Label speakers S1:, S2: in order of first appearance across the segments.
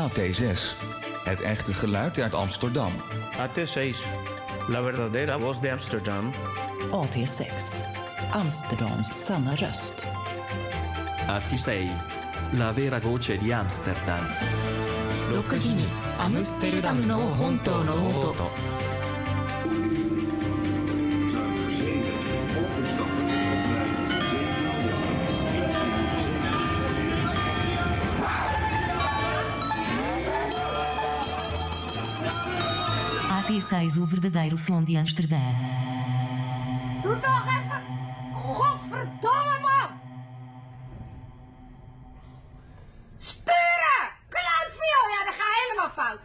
S1: AT6. Het echte geluid uit Amsterdam.
S2: AT6. La verdadera voz de Amsterdam.
S3: AT6. Amsterdams sanna röst.
S4: AT6. La vera voce di Amsterdam.
S5: 6時にアムステルダムの本当の音
S6: AT6 o verdadeiro som de Amsterdã.
S7: Doe toch even! Godverdomme man! Sturen! Kluitviool! Ja, dat gaat helemaal fout.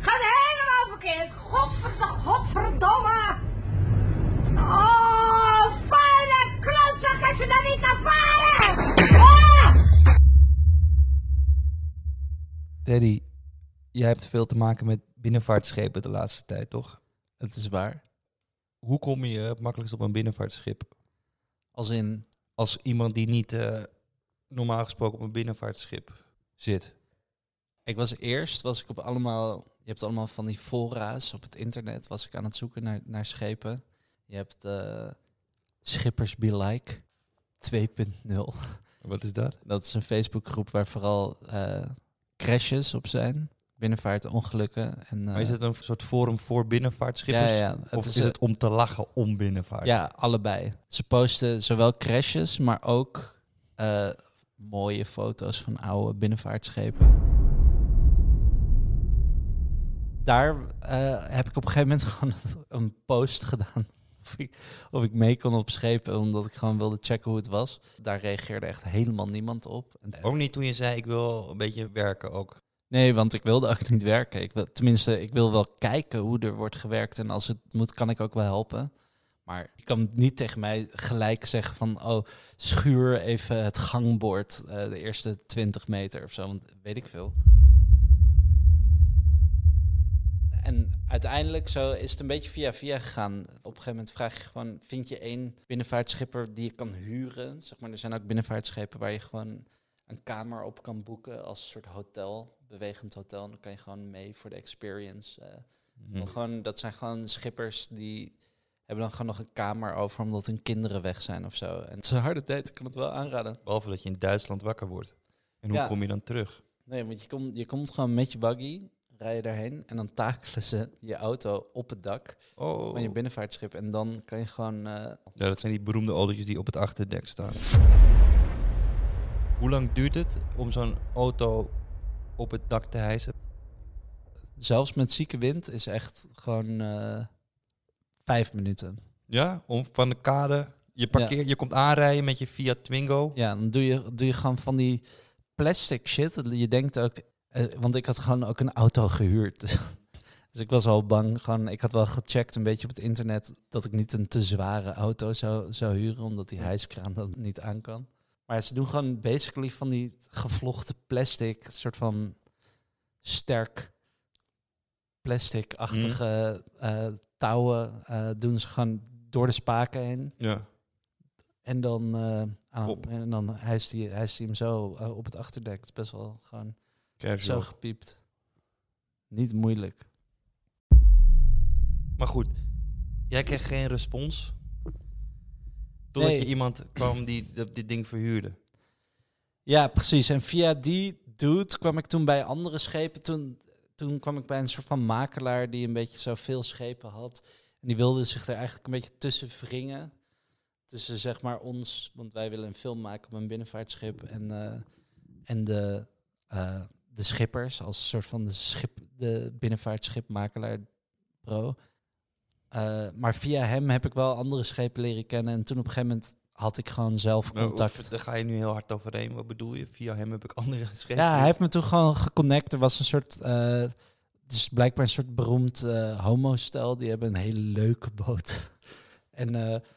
S7: Gaat helemaal verkeerd. Godverdomme! Godverdomme! Oh, vuile klootzak als je dan niet kan varen! Oh!
S8: Teddy, jij hebt veel te maken met binnenvaartschepen de laatste tijd, toch?
S9: Het is waar.
S8: Hoe kom je het makkelijkst op een binnenvaartschip?
S9: Als in,
S8: Als iemand die niet eh, normaal gesproken op een binnenvaartschip zit.
S9: ik was eerst, was ik op allemaal, je hebt allemaal van die fora's op het internet, was ik aan het zoeken naar, naar schepen. Je hebt eh Schippers Be Like 2.0.
S8: Wat is dat?
S9: Dat is een Facebookgroep waar vooral eh, crashes op zijn, binnenvaartongelukken. En,
S8: Maar is
S9: eh,
S8: het een soort forum voor binnenvaartschippers?
S9: Ja, ja, het
S8: of
S9: is,
S8: is, het om te lachen om binnenvaart?
S9: Ja, allebei. Ze posten zowel crashes, maar ook eh, mooie foto's van oude binnenvaartschepen. Daar eh, heb ik op een gegeven moment gewoon een post gedaan. Of ik, of ik mee kon op schepen, omdat ik gewoon wilde checken hoe het was. Daar reageerde echt helemaal niemand op.
S8: Ook niet toen je zei, ik wil een beetje werken ook.
S9: Nee, want ik wilde ook niet werken. Ik wil, tenminste, ik wil wel kijken hoe er wordt gewerkt. En als het moet, kan ik ook wel helpen. Maar je kan niet tegen mij gelijk zeggen van... oh, schuur even het gangbord eh, de eerste 20 meter of zo. Want weet ik veel. En uiteindelijk zo is het een beetje via via gegaan. Op een gegeven moment vraag je gewoon... vind je één binnenvaartschipper die je kan huren? Zeg maar, er zijn ook binnenvaartschepen waar je gewoon een kamer op kan boeken als een soort hotel, bewegend hotel. En dan kan je gewoon mee voor de experience. eh.
S8: Mhm.
S9: Gewoon, dat zijn gewoon schippers die hebben dan gewoon nog een kamer over omdat hun kinderen weg zijn of zo. En het is een harde date, ik kan het wel aanraden.
S8: Behalve dat je in Duitsland wakker wordt. En hoe
S9: Ja.
S8: kom je dan terug?
S9: Nee, want je komt, je komt gewoon met je buggy, rij je daarheen en dan takelen ze je auto op het dak
S8: Oh.
S9: van je binnenvaartschip. En dan kan je gewoon... eh,
S8: Ja, dat zijn die beroemde autootjes die op het achterdek staan. Hoe lang duurt het om zo'n auto op het dak te hijsen?
S9: zelfs met zieke wind is echt gewoon eh, vijf minuten.
S8: Ja, om van de kade, je parkeert, je komt aanrijden met je Fiat Twingo.
S9: Ja, dan doe je, doe je gewoon van die plastic shit. Je denkt ook, eh, want ik had gewoon ook een auto gehuurd. dus ik was al bang. Gewoon, ik had wel gecheckt een beetje op het internet dat ik niet een te zware auto zou, zou huren, omdat die hijskraan dat niet aan kan. Maar ze doen gewoon basically van die gevlochten plastic, soort van sterk plastic-achtige eh, touwen, eh, doen ze gewoon door de spaken heen.
S8: Ja.
S9: En dan, aan,
S8: Kop.
S9: en dan hijst hij, hijst hij hem zo op het achterdek. Het is best wel gewoon zo gepiept. Niet moeilijk.
S8: Maar goed, jij kreeg geen respons. Totdat
S9: Nee.
S8: je iemand kwam die dat, dit ding verhuurde.
S9: Ja, precies. En via die dude kwam ik toen bij andere schepen. Toen, toen kwam ik bij een soort van makelaar die een beetje zoveel schepen had. En die wilde zich er eigenlijk een beetje tussen wringen. Tussen zeg maar ons, want wij willen een film maken op een binnenvaartschip. En, eh, en de, eh, de schippers als soort van de, schip, de binnenvaartschipmakelaar pro. Eh, maar via hem heb ik wel andere schepen leren kennen. En toen op een gegeven moment had ik gewoon zelf
S8: Nou,
S9: contact.
S8: of- Daar ga je nu heel hard overheen. Wat bedoel je? Via hem heb ik andere geschreven.
S9: Ja, hij heeft me toen gewoon geconnect. Er was een soort, eh dus blijkbaar een soort beroemd eh homo-stel. Die hebben een hele leuke boot. en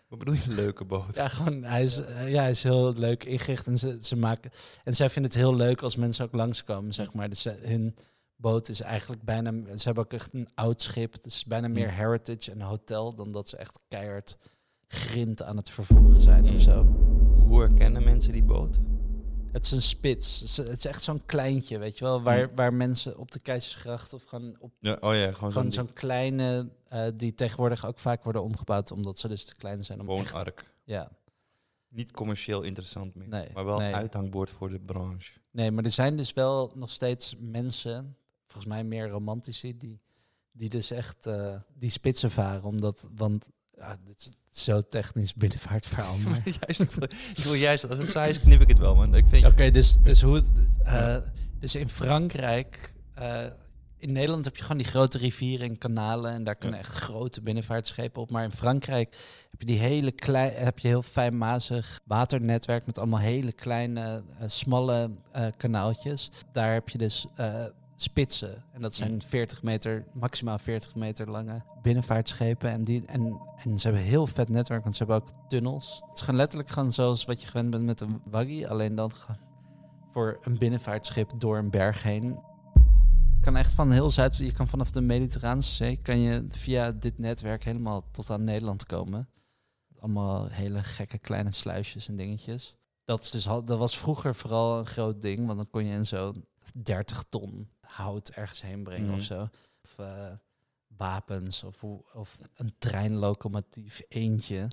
S8: Wat bedoel je, leuke boot?
S9: ja, gewoon, hij is, ja, hij is heel leuk ingericht. En ze, ze maken, en zij vinden het heel leuk als mensen ook langskomen, zeg maar. Dus ze- hun boot is eigenlijk bijna, ze hebben ook echt een oud schip. Het is bijna meer
S8: Mm.
S9: heritage en hotel dan dat ze echt keihard grind aan het vervoeren zijn
S8: Mm.
S9: of zo.
S8: Hoe herkennen mensen die boot?
S9: Het is een spits. Het is, het is echt zo'n kleintje, weet je wel. Waar, waar mensen op de Keizersgracht of gewoon op
S8: Ja, oh ja, gewoon,
S9: gewoon
S8: zo'n
S9: zo'n kleine, eh, die tegenwoordig ook vaak worden omgebouwd, omdat ze dus te klein zijn om
S8: Gewoon
S9: echt...
S8: ark.
S9: Ja.
S8: Niet commercieel interessant meer.
S9: Nee,
S8: maar wel
S9: nee.
S8: uithangbord voor de branche.
S9: Nee, maar er zijn dus wel nog steeds mensen, volgens mij meer romantici, die, die dus echt eh, die spitsen varen. Omdat, want ja, dit is zo technisch binnenvaartverhaal. Maar...
S8: juist, ik, wil, ik wil juist, als het saai is, knip ik het wel. Man. Ik vind,
S9: Oké, dus, dus, hoe eh, dus in Frankrijk, eh, in Nederland heb je gewoon die grote rivieren en kanalen en daar kunnen echt grote binnenvaartschepen op. Maar in Frankrijk heb je die hele klein, heb je heel fijnmazig waternetwerk met allemaal hele kleine, smalle kanaaltjes. Daar heb je dus spitsen en dat zijn 40 meter, maximaal 40 meter lange binnenvaartschepen. En, die, en, en ze hebben heel vet netwerk, want ze hebben ook tunnels. Het is gewoon letterlijk gewoon zoals wat je gewend bent met een waggie, alleen dan voor een binnenvaartschip door een berg heen. Je kan echt van heel Zuid, je kan vanaf de Mediterraanse Zee, kan je via dit netwerk helemaal tot aan Nederland komen. Allemaal hele gekke kleine sluisjes en dingetjes. Dat, is dus, dat was vroeger vooral een groot ding, want dan kon je in zo'n 30 ton hout ergens heen brengen
S8: Mhm.
S9: of zo. Of eh, wapens of, hoe- of een treinlocomotief eentje.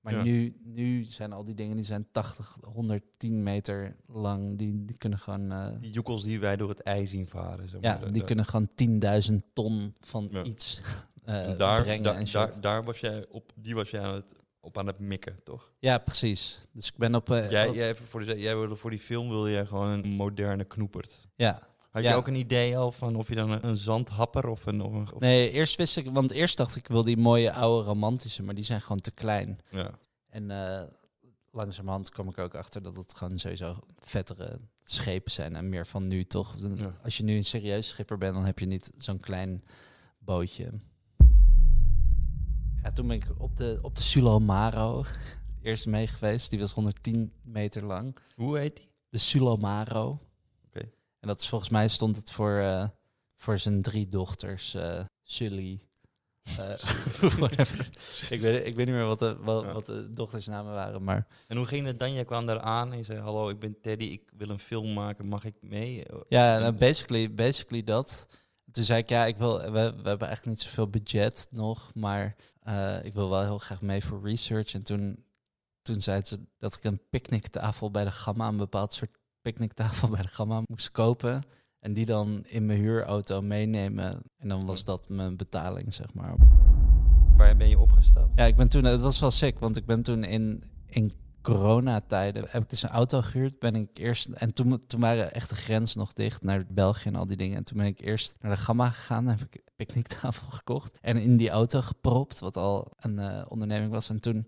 S9: Maar
S8: Ja.
S9: nu, nu zijn al die dingen die zijn 80, 110 meter lang. Die, die kunnen gewoon. eh,
S8: Die joekels die wij door het ijs zien varen. Zeg
S9: ja,
S8: maar.
S9: Die kunnen gewoon 10.000 ton van
S8: Ja.
S9: iets eh,
S8: En daar,
S9: brengen.
S8: daar,
S9: en
S8: daar, daar was jij op, die was jij aan het, op aan het mikken, toch?
S9: Ja, precies. Dus ik ben op. eh,
S8: Jij,
S9: op-
S8: jij, even voor, de, jij wilde voor die film wilde jij gewoon een moderne knoepert.
S9: ja.
S8: Had
S9: Ja.
S8: je ook een idee al van of je dan een, een zandhapper of een... Of een of-
S9: Nee, eerst wist ik, want eerst dacht ik, wil die mooie oude romantische, maar die zijn gewoon te klein.
S8: Ja.
S9: En eh, langzamerhand kwam ik ook achter dat het gewoon sowieso vettere schepen zijn en meer van nu toch.
S8: Ja.
S9: Als je nu een serieus schipper bent, dan heb je niet zo'n klein bootje. Ja, toen ben ik op de, op de Sulomaro eerst mee geweest. Die was 110 meter lang.
S8: Hoe heet die?
S9: De Sulomaro. En dat is volgens mij stond het voor, eh, voor zijn drie dochters. eh Sully. eh, whatever. ik, weet, ik weet niet meer wat de, wat,
S8: Ja.
S9: wat de dochtersnamen waren, maar...
S8: En hoe ging het dan? Jij kwam daar aan en je zei, hallo, ik ben Teddy, ik wil een film maken, mag ik mee?
S9: Ja, nou, basically, basically dat. Toen zei ik, ja, ik wil, we, we hebben eigenlijk niet zoveel budget nog, maar ik wil wel heel graag mee voor research. En toen, toen zei ze dat ik een picknicktafel bij de Gamma, een bepaald soort picknicktafel bij de Gamma moest kopen. En die dan in mijn huurauto meenemen. En dan was dat mijn betaling, zeg maar.
S8: Waar ben je opgestapt?
S9: Ja, ik ben toen, het was wel sick, want ik ben toen in, in coronatijden, heb ik dus een auto gehuurd, ben ik eerst, en toen, toen waren echt de grens nog dicht naar België en al die dingen. En toen ben ik eerst naar de Gamma gegaan, heb ik een picknicktafel gekocht en in die auto gepropt, wat al een eh, onderneming was. En toen,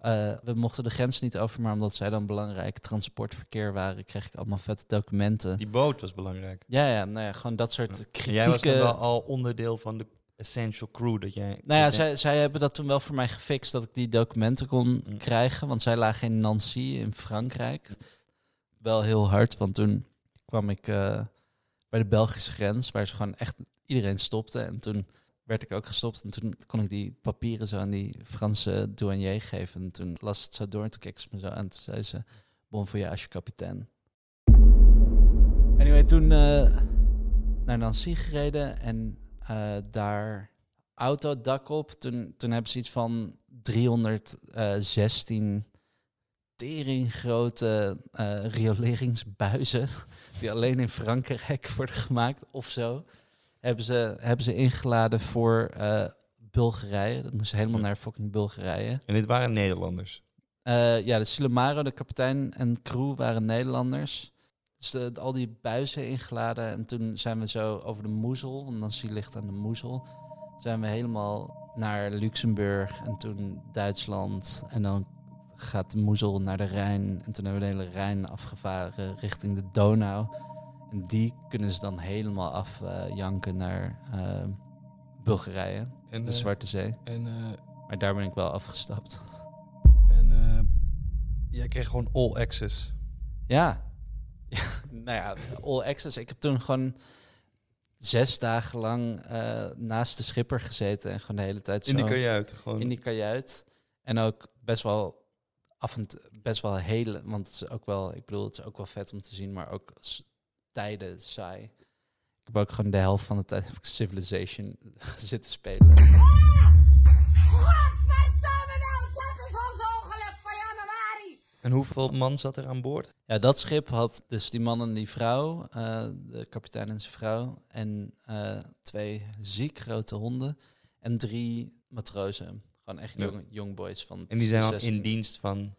S9: eh, we mochten de grens niet over, maar omdat zij dan belangrijk transportverkeer waren, kreeg ik allemaal vette documenten.
S8: Die boot was belangrijk.
S9: Ja, ja, nou ja, gewoon dat soort kritieke...
S8: jij was wel al onderdeel van de essential crew dat jij...
S9: Nou ja, zij, zij hebben dat toen wel voor mij gefixt dat ik die documenten kon
S8: Mm.
S9: krijgen. Want zij lagen in Nancy in Frankrijk. Wel heel hard, want toen kwam ik eh, bij de Belgische grens, waar ze gewoon echt iedereen stopte. En toen werd ik ook gestopt. En toen kon ik die papieren zo aan die Franse douanier geven. En toen las het zo door en toen keek ze me zo aan. En toen zei ze, bon voyage, kapitein. Anyway, toen eh, naar Nancy gereden en eh, daar auto dak op. Toen, toen hebben ze iets van 316 tering grote eh, rioleringsbuizen die alleen in Frankrijk worden gemaakt of zo. Hebben ze, hebben ze ingeladen voor eh, Bulgarije. Dat moest helemaal naar fucking Bulgarije.
S8: En dit waren Nederlanders.
S9: Eh, ja, de Silemaro, de kapitein en crew waren Nederlanders. Dus de, al die buizen ingeladen. En toen zijn we zo over de Moezel, want dan zie je ligt aan de Moezel. Zijn we helemaal naar Luxemburg en toen Duitsland. En dan gaat de Moezel naar de Rijn. En toen hebben we de hele Rijn afgevaren richting de Donau. En die kunnen ze dan helemaal afjanken naar eh, Bulgarije,
S8: En,
S9: de
S8: eh,
S9: Zwarte Zee.
S8: En, eh,
S9: Maar daar ben ik wel afgestapt.
S8: en jij kreeg gewoon all access.
S9: Ja. ja. Nou ja, all access. Ik heb toen gewoon zes dagen lang naast de schipper gezeten en gewoon de hele tijd
S8: In die
S9: zo-
S8: kajuit, gewoon.
S9: In die kajuit. En ook best wel af en toe, best wel hele, want het is ook wel, ik bedoel, het is ook wel vet om te zien, maar ook tijden saai. Ik heb ook gewoon de helft van de tijd heb ik Civilization zitten spelen.
S7: Godverdomme nou, dat is ons ongeluk van januari.
S8: En hoeveel man zat er aan boord?
S9: Ja, dat schip had dus die man en die vrouw, eh, de kapitein en zijn vrouw, en eh, twee ziek grote honden en drie matrozen. Gewoon echt
S8: Ja.
S9: jong, young boys van
S8: En die zijn al
S9: 16.
S8: in dienst van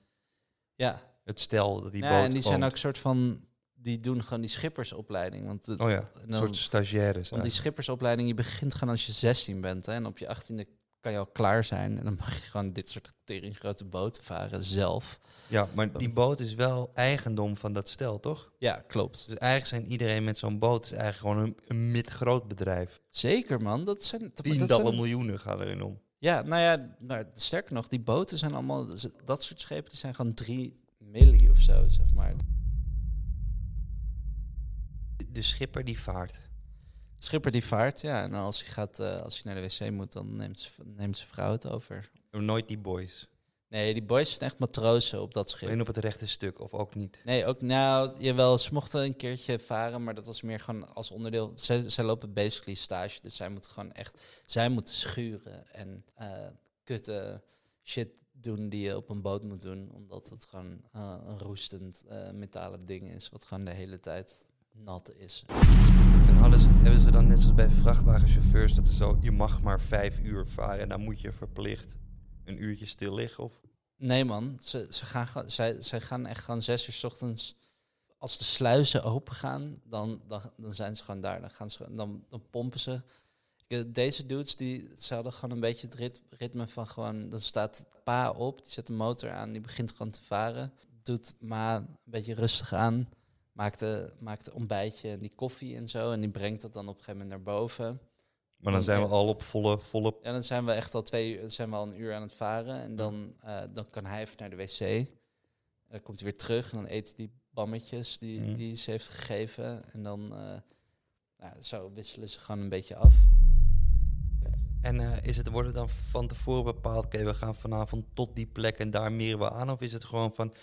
S9: Ja.
S8: het stel dat die
S9: Ja,
S8: boot
S9: en die zijn ook soort van, die doen gewoon die schippersopleiding. Want het-
S8: Oh ja, een soort stagiaires.
S9: Want die schippersopleiding, je begint gewoon als je 16 bent. Hè, en op je 18e kan je al klaar zijn. En dan mag je gewoon dit soort tering grote boten varen zelf.
S8: Ja, maar die boot is wel eigendom van dat stel, toch?
S9: Ja, klopt.
S8: Dus eigenlijk zijn iedereen met zo'n boot is eigenlijk gewoon een, een mid-groot bedrijf.
S9: Zeker, man. Dat zijn,
S8: Tientallen
S9: zijn-
S8: miljoenen gaan erin om.
S9: Ja, nou ja, maar sterker nog, die boten zijn allemaal, dat soort schepen, die zijn gewoon 3 milli of zo, zeg maar.
S8: De schipper die vaart.
S9: De schipper die vaart, ja. En als hij, gaat, eh, als hij naar de wc moet, dan neemt, ze- neemt zijn vrouw het over.
S8: Nooit die boys.
S9: Nee, die boys zijn echt matrozen op dat schip.
S8: Alleen op het rechte stuk, of ook niet.
S9: Nee, ook nou, jawel, ze mochten een keertje varen, maar dat was meer gewoon als onderdeel. Zij, zij lopen basically stage, dus zij moeten gewoon echt, zij moeten schuren en eh kutte shit doen die je op een boot moet doen, omdat het gewoon eh, een roestend eh, metalen ding is, wat gewoon de hele tijd nat is.
S8: En hadden ze, hebben ze dan net zoals bij vrachtwagenchauffeurs dat er zo, je mag maar vijf uur varen en dan moet je verplicht een uurtje stil liggen? Of?
S9: Nee man, ze, ze gaan, zij, zij gaan echt gewoon zes uur 's ochtends. Als de sluizen open gaan, dan, dan, dan zijn ze gewoon daar. Dan, gaan ze, dan, dan pompen ze. Ik, Deze dudes, die, ze hadden gewoon een beetje het rit- ritme van gewoon... Dan staat pa op, die zet de motor aan, die begint gewoon te varen. Doet ma een beetje rustig aan. Maakt, de, maakt een ontbijtje en die koffie en zo. En die brengt dat dan op een gegeven moment naar boven.
S8: Maar dan zijn we al op volle, volle...
S9: Ja, dan zijn we echt al twee uur, zijn we al een uur aan het varen. En dan, eh, dan kan hij even naar de wc. En dan komt hij weer terug en dan eet hij die bammetjes die,
S8: Mhm.
S9: die ze heeft gegeven. En dan eh, nou, zo wisselen ze gewoon een beetje af.
S8: En eh, is het, wordt het dan van tevoren bepaald, oké, we gaan vanavond tot die plek en daar meren we aan? Of is het gewoon van,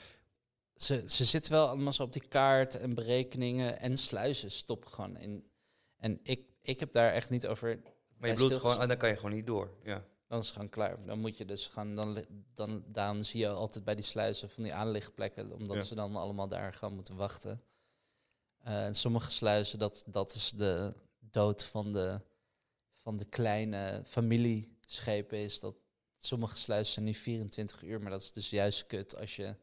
S9: Ze, ze zitten wel allemaal zo op die kaart en berekeningen en sluizen stoppen gewoon in. En ik, ik heb daar echt niet over.
S8: maar je
S9: stilgestaan.
S8: gewoon, ah, dan kan je gewoon niet door. Ja.
S9: Dan is het gewoon klaar. Dan moet je dus gaan. Dan, dan, daarom zie je altijd bij die sluizen van die aanligplekken, omdat
S8: Ja.
S9: ze dan allemaal daar gaan moeten wachten. Eh, en sommige sluizen, dat, dat is de dood van de, van de kleine familieschepen. Is dat sommige sluizen zijn nu 24 uur, maar dat is dus juist kut als je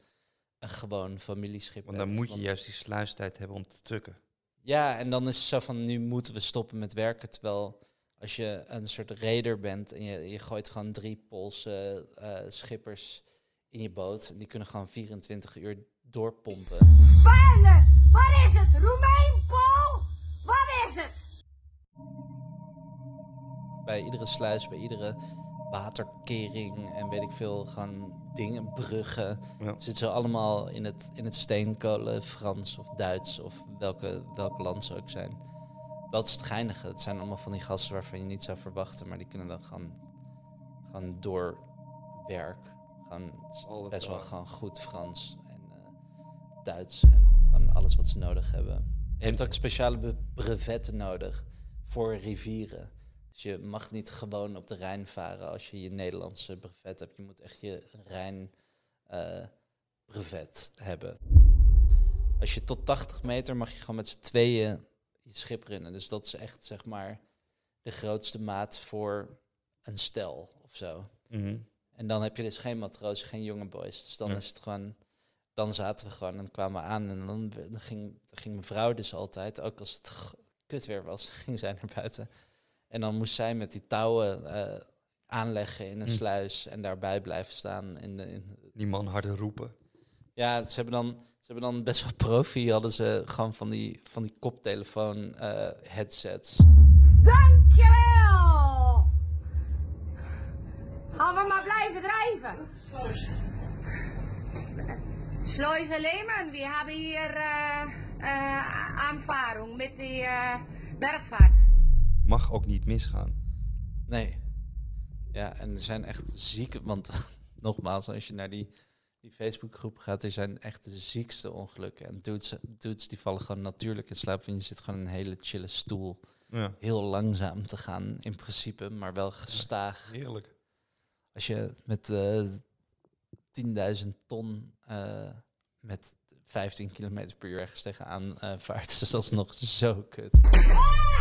S9: een gewoon familieschip
S8: Want dan moet je
S9: want-
S8: juist die sluistijd hebben om te tukken.
S9: ja, en dan is het zo van nu moeten we stoppen met werken. Terwijl als je een soort raider bent en je, je gooit gewoon drie Poolse eh, schippers in je boot. En die kunnen gewoon 24 uur doorpompen.
S7: Vuile, wat is het? Roemeen, Paul? Wat is het?
S9: Bij iedere sluis, bij iedere waterkering en weet ik veel, gewoon dingen, bruggen.
S8: Ja.
S9: Zitten ze allemaal in het, in het steenkolen, Frans of Duits of welke, welk land ze ook zijn. Dat is het geinige. Het zijn allemaal van die gasten waarvan je niet zou verwachten, maar die kunnen dan gewoon, gewoon door werk. Gewoon het is
S8: Alle
S9: best wel gewoon goed Frans en eh, Duits en gewoon alles wat ze nodig hebben. Je hebt ook speciale brevetten nodig voor rivieren. Dus je mag niet gewoon op de Rijn varen als je je Nederlandse brevet hebt. Je moet echt je Rijn, eh, brevet hebben. Als je tot 80 meter mag je gewoon met z'n tweeën je schip runnen. Dus dat is echt zeg maar de grootste maat voor een stel of zo.
S8: Mhm.
S9: En dan heb je dus geen matroos, geen jonge boys. Dus dan
S8: Ja.
S9: is het gewoon. Dan zaten we gewoon en kwamen we aan. En dan, dan, ging, dan ging mijn vrouw dus altijd, ook als het kut weer was, ging zij naar buiten. En dan moest zij met die touwen eh, aanleggen in een
S8: Hm.
S9: sluis en daarbij blijven staan. In de, in,
S8: Die man harder roepen.
S9: ja, ze hebben dan, ze hebben dan best wel profi, hadden ze gewoon van die, van die koptelefoon eh, headsets.
S7: Dankjewel! Gaan we maar blijven drijven. Sluis Leeman, we hebben hier eh eh, aanvaring met die eh, bergvaart.
S8: Mag ook niet misgaan.
S9: Nee. Ja, en er zijn echt zieke, want nogmaals, als je naar die, die Facebookgroep gaat, er zijn echt de ziekste ongelukken. En dudes, dudes die vallen gewoon natuurlijk in slaap en je zit gewoon in een hele chille stoel.
S8: Ja.
S9: Heel langzaam te gaan in principe, maar wel gestaag.
S8: Heerlijk.
S9: Als je met eh 10.000 ton eh, met 15 km per uur ergens tegenaan eh vaart, is dat nog zo kut.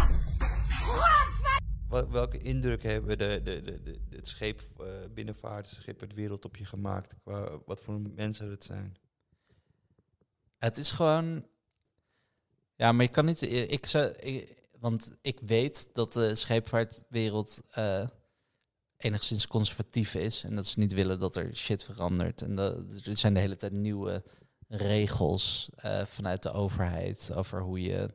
S8: Wat, welke indruk hebben de, de, de, de, het eh, binnenvaartschip, het wereld op je gemaakt? Wat voor mensen het zijn?
S9: Het is gewoon. Ja, maar je kan niet. Ik zou, ik- want ik weet dat de scheepvaartwereld eh, enigszins conservatief is. En dat ze niet willen dat er shit verandert. En dat, er zijn de hele tijd nieuwe regels eh, vanuit de overheid over hoe je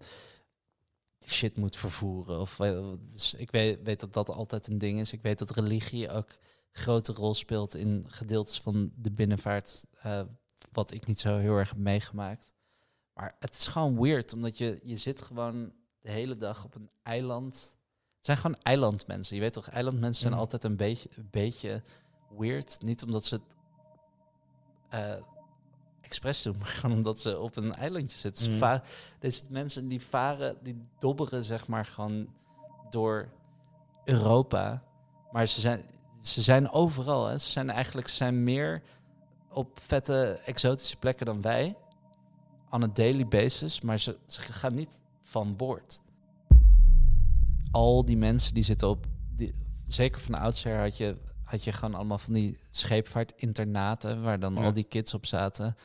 S9: shit moet vervoeren. Of, eh, dus ik weet, weet dat dat altijd een ding is. Ik weet dat religie ook een grote rol speelt in gedeeltes van de binnenvaart. eh, wat ik niet zo heel erg heb meegemaakt. Maar het is gewoon weird, omdat je, je zit gewoon de hele dag op een eiland. Het zijn gewoon eilandmensen. Je weet toch, eilandmensen zijn
S8: Mhm.
S9: altijd een beetje, een beetje weird. Niet omdat ze het eh, expres doen, maar gewoon omdat ze op een eilandje zitten. Ze
S8: Mhm.
S9: va- Deze mensen die varen, die dobberen zeg maar gewoon door Europa. Maar ze zijn, ze zijn overal. Hè. Ze zijn eigenlijk ze zijn meer op vette exotische plekken dan wij. On a daily basis. Maar ze, ze gaan niet van boord. Al die mensen die zitten op... Die, zeker van oudsher had je, had je gewoon allemaal van die scheepvaartinternaten... waar dan
S8: Ja.
S9: al die kids op zaten.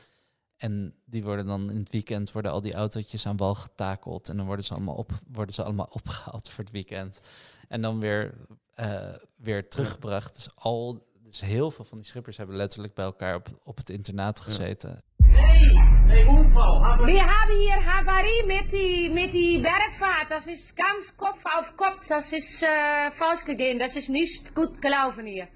S9: En die worden dan in het weekend... worden al die autootjes aan wal getakeld. En dan worden ze allemaal, op, worden ze allemaal opgehaald voor het weekend. En dan weer, eh, weer teruggebracht. Dus, al, dus heel veel van die schippers hebben letterlijk bij elkaar op, op het internaat gezeten.
S7: Wir haben hier Havarie mit die, mit die Bergfahrt. Das ist ganz Kopf auf Kopf. Das ist äh, falsch gegangen. Das ist nicht gut gelaufen hier.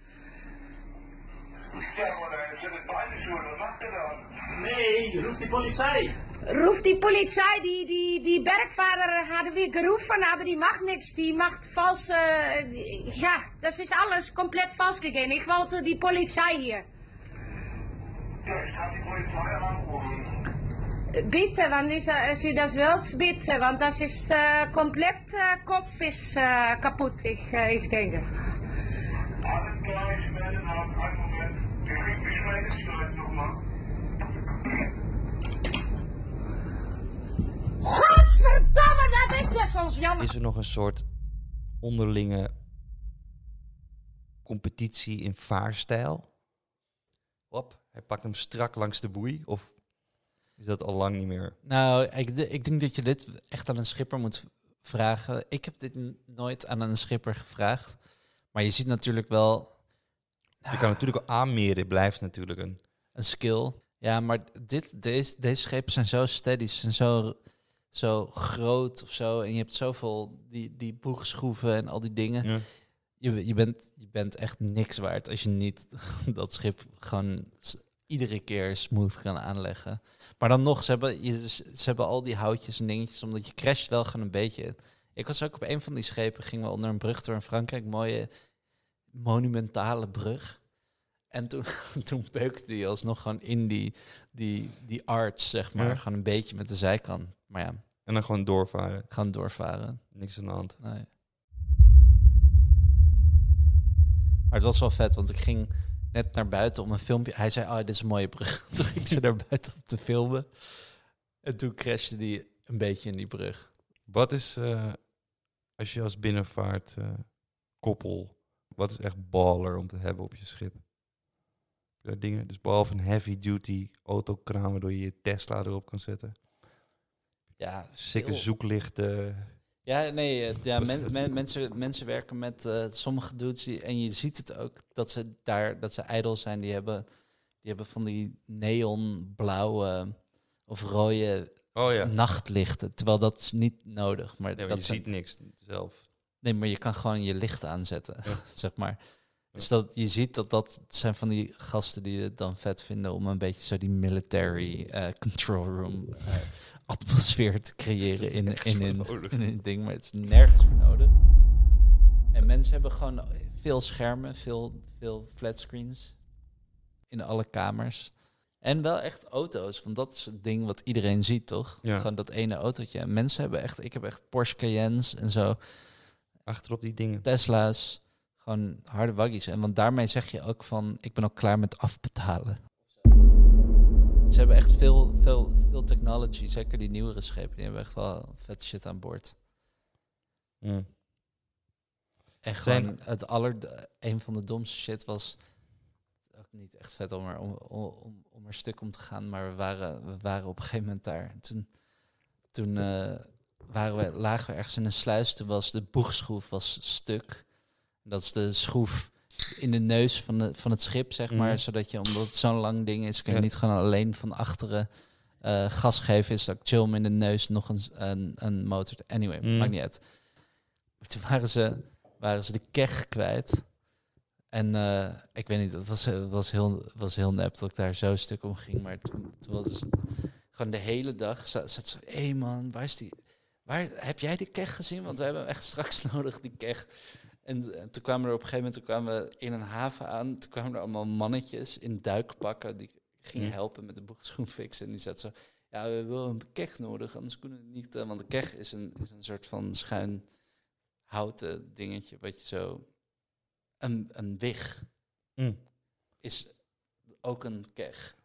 S10: Nee, roep die politie.
S7: Ruf die Polizei, die, die, die Bergvater hadden wir gerufen, aber die macht nichts. Die macht falsch. Äh, die- ja, das ist alles komplett falsch gegangen. Ich wollte die Polizei hier.
S10: Ja, ich kann die Polizei anrufen.
S7: Bitte, wenn is, als je dat wilt, bitte. Want dat is äh, komplett äh, Kopf is äh, kaputt, ich, äh, ich denke.
S10: Alles klar, ich melde nach. Einen Moment. Ich, ich melde dich gleich nochmal.
S7: Godverdomme, dat is net soms jammer.
S8: Is er nog een soort onderlinge competitie in vaarstijl? Hop, hij pakt hem strak langs de boei. Of is dat al lang niet meer?
S9: Nou, ik, ik denk dat je dit echt aan een schipper moet vragen. Ik heb dit nooit aan een schipper gevraagd. Maar je ziet natuurlijk wel
S8: Je kan natuurlijk al aanmeren, blijft natuurlijk een...
S9: een skill. Ja, maar dit, deze, deze schepen zijn zo steady, ze zijn zo, zo groot of zo. En je hebt zoveel, die, die boegschroeven en al die dingen.
S8: Ja.
S9: Je, je, bent, je bent echt niks waard als je niet dat schip gewoon iedere keer smooth kan aanleggen. Maar dan nog, ze hebben, je, ze hebben al die houtjes en dingetjes, omdat je crasht wel gewoon een beetje. Ik was ook op een van die schepen, gingen we onder een brug door in Frankrijk, mooie monumentale brug. En toen, toen beukte die alsnog gewoon in die, die, die arch, zeg maar.
S8: Ja.
S9: Gewoon een beetje met de zijkant. Maar ja,
S8: En dan gewoon doorvaren.
S9: gaan doorvaren.
S8: Niks aan de hand.
S9: Nee. Maar het was wel vet, want ik ging net naar buiten om een filmpje. Hij zei, oh, dit is een mooie brug. Toen ging ze naar buiten om te filmen. En toen crashte die een beetje in die brug.
S8: Wat is, eh, als je als binnenvaart koppel, wat is echt baller om te hebben op je schip? Daar dingen, dus behalve een heavy duty autokraan waardoor je je Tesla erop kan zetten.
S9: Ja, veel.
S8: zoeklichten.
S9: Ja, nee, eh, ja, men- men- mensen, mensen werken met eh, sommige dudes die, en je ziet het ook dat ze daar dat ze ijdel zijn. Die hebben, die hebben van die neonblauwe of rode
S8: Oh ja.
S9: nachtlichten, terwijl dat is niet nodig. Maar
S8: maar
S9: dat
S8: je
S9: zijn-
S8: ziet niks zelf.
S9: Nee, maar je kan gewoon je licht aanzetten,
S8: Ja.
S9: zeg maar. Dus dat, je ziet dat dat zijn van die gasten die het dan vet vinden om een beetje zo die military eh, control room eh, atmosfeer te creëren in, in, in, een ding, maar het is nergens voor nodig. En mensen hebben gewoon veel schermen, veel, veel flatscreens in alle kamers. En wel echt auto's, want dat is het ding wat iedereen ziet, toch?
S8: Ja.
S9: Gewoon dat ene autootje. En mensen hebben echt, ik heb echt Porsche Cayennes en zo.
S8: Achterop die dingen.
S9: Tesla's, gewoon harde waggies. En want daarmee zeg je ook van, ik ben al klaar met afbetalen. Ze hebben echt veel, veel, veel technology, zeker die nieuwere schepen, die hebben echt wel vet shit aan boord.
S8: Mm.
S9: En
S8: Zijn-
S9: gewoon het aller, een van de domste shit was ook niet echt vet om er, om, om, om er stuk om te gaan, maar we waren, we waren op een gegeven moment daar. En toen toen eh, waren we, lagen we ergens in een sluis, toen was de boegschroef was stuk. Dat is de schroef in de neus van, de, van het schip, zeg maar.
S8: Mhm.
S9: Zodat je, omdat het zo'n lang ding is, kun je
S8: Ja.
S9: niet gewoon alleen van achteren eh, gas geven. Is dat chill in de neus nog een, een, een motor. Anyway,
S8: Mhm.
S9: maakt niet uit. Maar toen waren ze, waren ze de keg kwijt. En eh, ik weet niet, dat was, het was, heel, was heel nep dat ik daar zo stuk om ging. Maar toen, toen was gewoon de hele dag zat, zat ze, hé hey man, waar is die? Waar, heb jij die keg gezien? Want we hebben hem echt straks nodig, die keg. En, eh, toen kwamen er op een gegeven moment toen kwamen we in een haven aan. Toen kwamen er allemaal mannetjes in duikpakken die gingen
S8: Hm.
S9: helpen met de boegschoen fixen. En die zat zo, ja, we hebben wel een keg nodig, anders kunnen we het niet. eh, want de keg is een, is een soort van schuin houten dingetje, wat je zo... Een, een wig
S8: Mm.
S9: is ook een keg.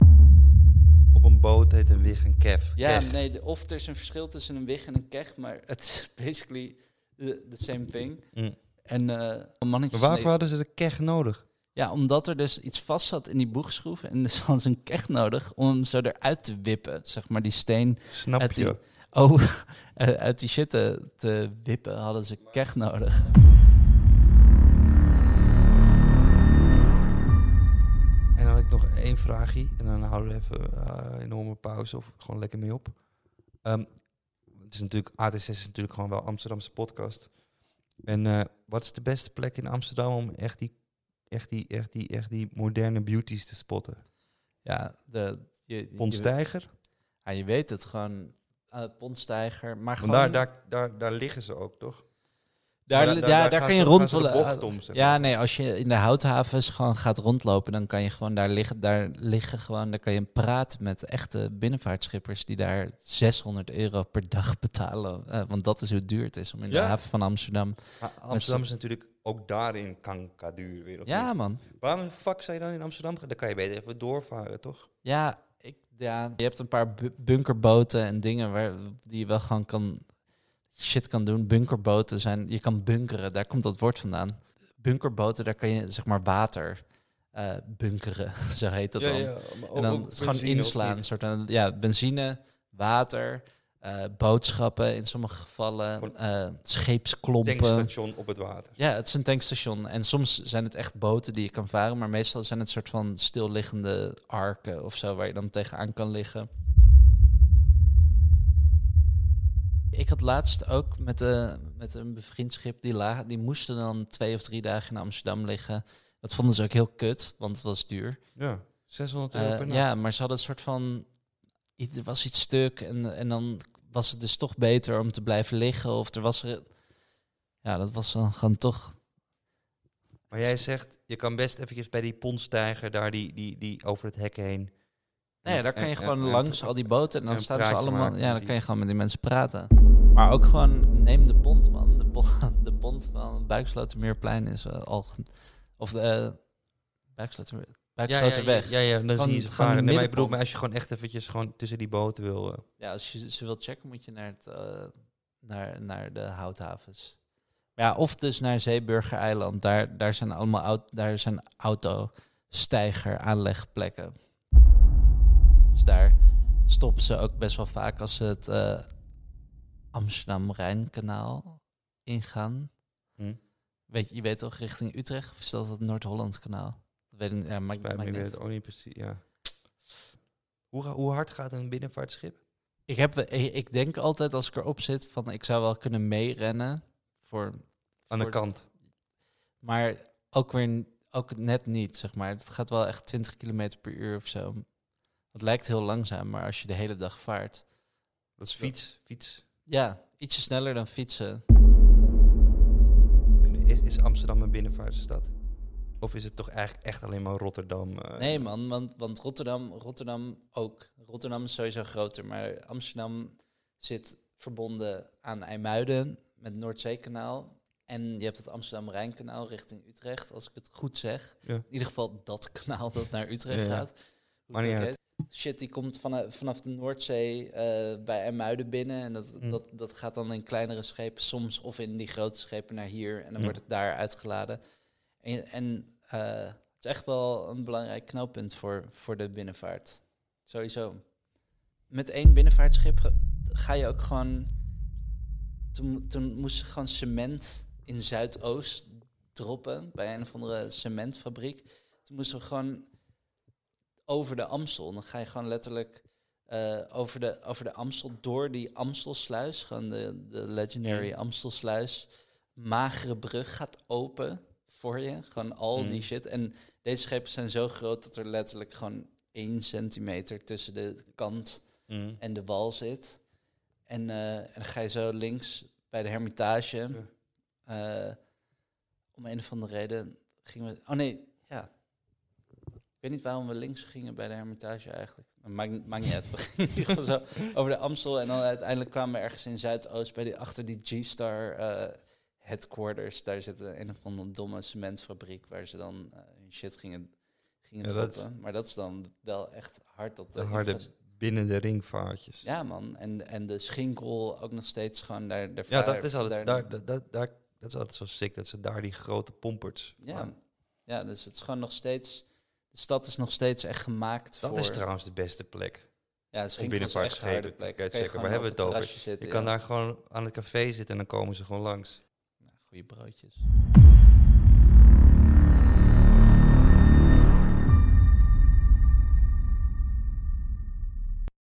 S8: Op een boot heet een wig een kef.
S9: Ja,
S8: Keg.
S9: nee, de, of er is een verschil tussen een wig en een keg, maar het is basically the, the same thing.
S8: Mm.
S9: En eh.
S8: Maar waarvoor hadden ze de keg nodig?
S9: Ja, omdat er dus iets vast zat in die boegschroef en dus hadden ze een keg nodig om hem zo eruit te wippen, zeg maar die steen.
S8: Snap
S9: uit die,
S8: je?
S9: Oh, eh, uit die shit te, te wippen hadden ze keg nodig.
S8: En dan had ik nog één vraagje. En dan houden we even een enorme pauze of gewoon lekker mee op. Ehm, het is natuurlijk, AT6 is natuurlijk gewoon wel Amsterdamse podcast. En eh, wat is de beste plek in Amsterdam om echt die, echt die, echt die, echt die moderne beauties te spotten?
S9: Ja, de... Je? Ja, je weet het gewoon. Uh, Pontstijger, maar gewoon...
S8: daar, daar, daar, daar liggen ze ook, toch?
S9: Daar, daar,
S8: daar-
S9: daar,
S8: daar gaan
S9: kan je
S8: ze-
S9: rond
S8: gaan ze de
S9: willen-
S8: bocht om, zeg
S9: Ja, nee, als je in de houthavens gewoon gaat rondlopen, dan kan je gewoon daar liggen. Daar liggen gewoon, daar kan je praten met echte binnenvaartschippers die daar 600 euro per dag betalen. eh, want dat is hoe duur het is om in de haven van Amsterdam.
S8: Maar Amsterdam is natuurlijk ook daarin kankerduur weer.
S9: Ja,
S8: niet?
S9: man.
S8: Waarom fuck zou je dan in Amsterdam gaan? Dan kan je beter even doorvaren, toch?
S9: Ja, ik, ja, je hebt een paar bu- bunkerboten en dingen waar, die je wel gewoon kan shit kan doen. Bunkerboten zijn, je kan bunkeren, daar komt dat woord vandaan. Bunkerboten, daar kan je zeg maar water eh, bunkeren, zo heet dat
S8: Ja,
S9: dan.
S8: ja,
S9: en dan het gewoon inslaan, een soort van, ja, benzine, water, eh, boodschappen in sommige gevallen, eh, scheepsklompen.
S8: Tankstation op het water.
S9: Ja, het is een tankstation. En soms zijn het echt boten die je kan varen, maar meestal zijn het soort van stilliggende arken of zo waar je dan tegenaan kan liggen. Ik had laatst ook met, eh, met een bevriend schip, die, la, die moesten dan twee of drie dagen in Amsterdam liggen. Dat vonden ze ook heel kut, want het was duur.
S8: Ja, 600 euro
S9: Eh,
S8: per nacht.
S9: Ja, maar ze hadden een soort van... Er was iets stuk en, en dan was het dus toch beter om te blijven liggen. Of er was er... Ja, dat was dan gewoon toch...
S8: Maar jij zegt, je kan best eventjes bij die pontstijger daar die, die, die over het hek heen.
S9: Nee, daar kan je
S8: En-
S9: gewoon
S8: en- en-
S9: langs al die boten en dan staan ze allemaal... Ja, dan kan je gewoon met die mensen praten. Maar ook gewoon, neem de pont, man. De pont, de pont van Buikslotermeerplein is eh, al... Of de uh, Buikslotermeer... Buiksloterweg.
S8: Ja, ja, ja, dan zie je ze varen. Nee, maar ik bedoel, maar als je gewoon echt eventjes gewoon tussen die boten wil... eh,
S9: Ja, als je ze wilt checken, moet je naar, het, naar, naar de houthavens. Ja, of dus naar Zeeburger-eiland. Daar, daar zijn allemaal daar zijn autostijger aanlegplekken. Dus daar stoppen ze ook best wel vaak als ze het Amsterdam-Rijnkanaal ingaan.
S8: Hm.
S9: Weet je, je weet toch richting Utrecht? Of is dat het Noord-Holland-kanaal? Dat weet ik. Ja, maakt,
S8: bij
S9: maakt
S8: weet
S9: niet.
S8: ook niet precies, ja. Hoe, hard gaat een binnenvaartschip?
S9: Ik, heb, ik, denk altijd als ik erop zit van ik zou wel kunnen meerennen. Voor,
S8: Aan de
S9: voor-
S8: kant.
S9: Maar ook weer ook net niet, zeg maar. Het gaat wel echt 20 km per uur of zo. Het lijkt heel langzaam, maar als je de hele dag vaart.
S8: Dat is fiets, fiets.
S9: Ja, ietsje sneller dan fietsen.
S8: Is, is Amsterdam een binnenvaartstad? Of is het toch eigenlijk echt alleen maar Rotterdam? eh,
S9: Nee man, want, want Rotterdam, Rotterdam ook. Rotterdam is sowieso groter, maar Amsterdam zit verbonden aan IJmuiden met Noordzeekanaal. En je hebt het Amsterdam-Rijnkanaal richting Utrecht, als ik het goed zeg.
S8: Ja.
S9: In ieder geval dat kanaal dat naar Utrecht
S8: Ja, ja.
S9: gaat.
S8: Niet uit.
S9: Shit, die komt vanaf, vanaf de Noordzee eh, bij IJmuiden binnen. En dat,
S8: Mm.
S9: dat, dat gaat dan in kleinere schepen soms of in die grote schepen naar hier. En dan
S8: Ja.
S9: wordt het daar uitgeladen. En, en eh, het is echt wel een belangrijk knooppunt voor, voor de binnenvaart. Sowieso. Met één binnenvaartschip ga- ga je ook gewoon... Toen, toen moest ze gewoon cement in Zuidoost droppen bij een of andere cementfabriek. Toen moesten we gewoon over de Amstel. Dan ga je gewoon letterlijk eh, over, de, over de Amstel door die Amstelsluis. Gewoon de, de legendary Amstelsluis. Magere brug gaat open voor je. Gewoon al die
S8: Mm.
S9: shit. En deze schepen zijn zo groot dat er letterlijk gewoon één centimeter tussen de kant
S8: Mm.
S9: en de wal zit. En, eh, en dan ga je zo links bij de Hermitage. eh, om een of andere reden gingen we... Oh nee, ja. Ik weet niet waarom we links gingen bij de Hermitage eigenlijk. Maar Maakt, maakt niet uit. We gingen in ieder geval zo over de Amstel. En dan uiteindelijk kwamen we ergens in Zuidoost bij die, achter die G-Star eh, headquarters. Daar zit een, een of andere domme cementfabriek waar ze dan eh, hun shit gingen, gingen
S8: Ja, dat.
S9: Maar dat is dan wel echt hard dat
S8: De harde binnen de ringvaartjes.
S9: ja, man. En, en de schinkel ook nog steeds gewoon daar. daar
S8: Ja, dat is altijd,
S9: daar-
S8: daar, dat, dat, daar, dat is altijd zo sick, dat ze daar die grote pompers
S9: ja.
S8: van-
S9: ja, dus het is gewoon nog steeds. De stad is nog steeds echt gemaakt
S8: Dat
S9: voor.
S8: is trouwens de beste plek.
S9: Ja, Schinkel is echt een harde
S8: binnenvaartschepen
S9: plek. Kan
S8: checken. Waar hebben we het
S9: het
S8: over?
S9: zitten,
S8: je kan
S9: ja.
S8: daar gewoon aan het café zitten en dan komen ze gewoon langs.
S9: Goede broodjes.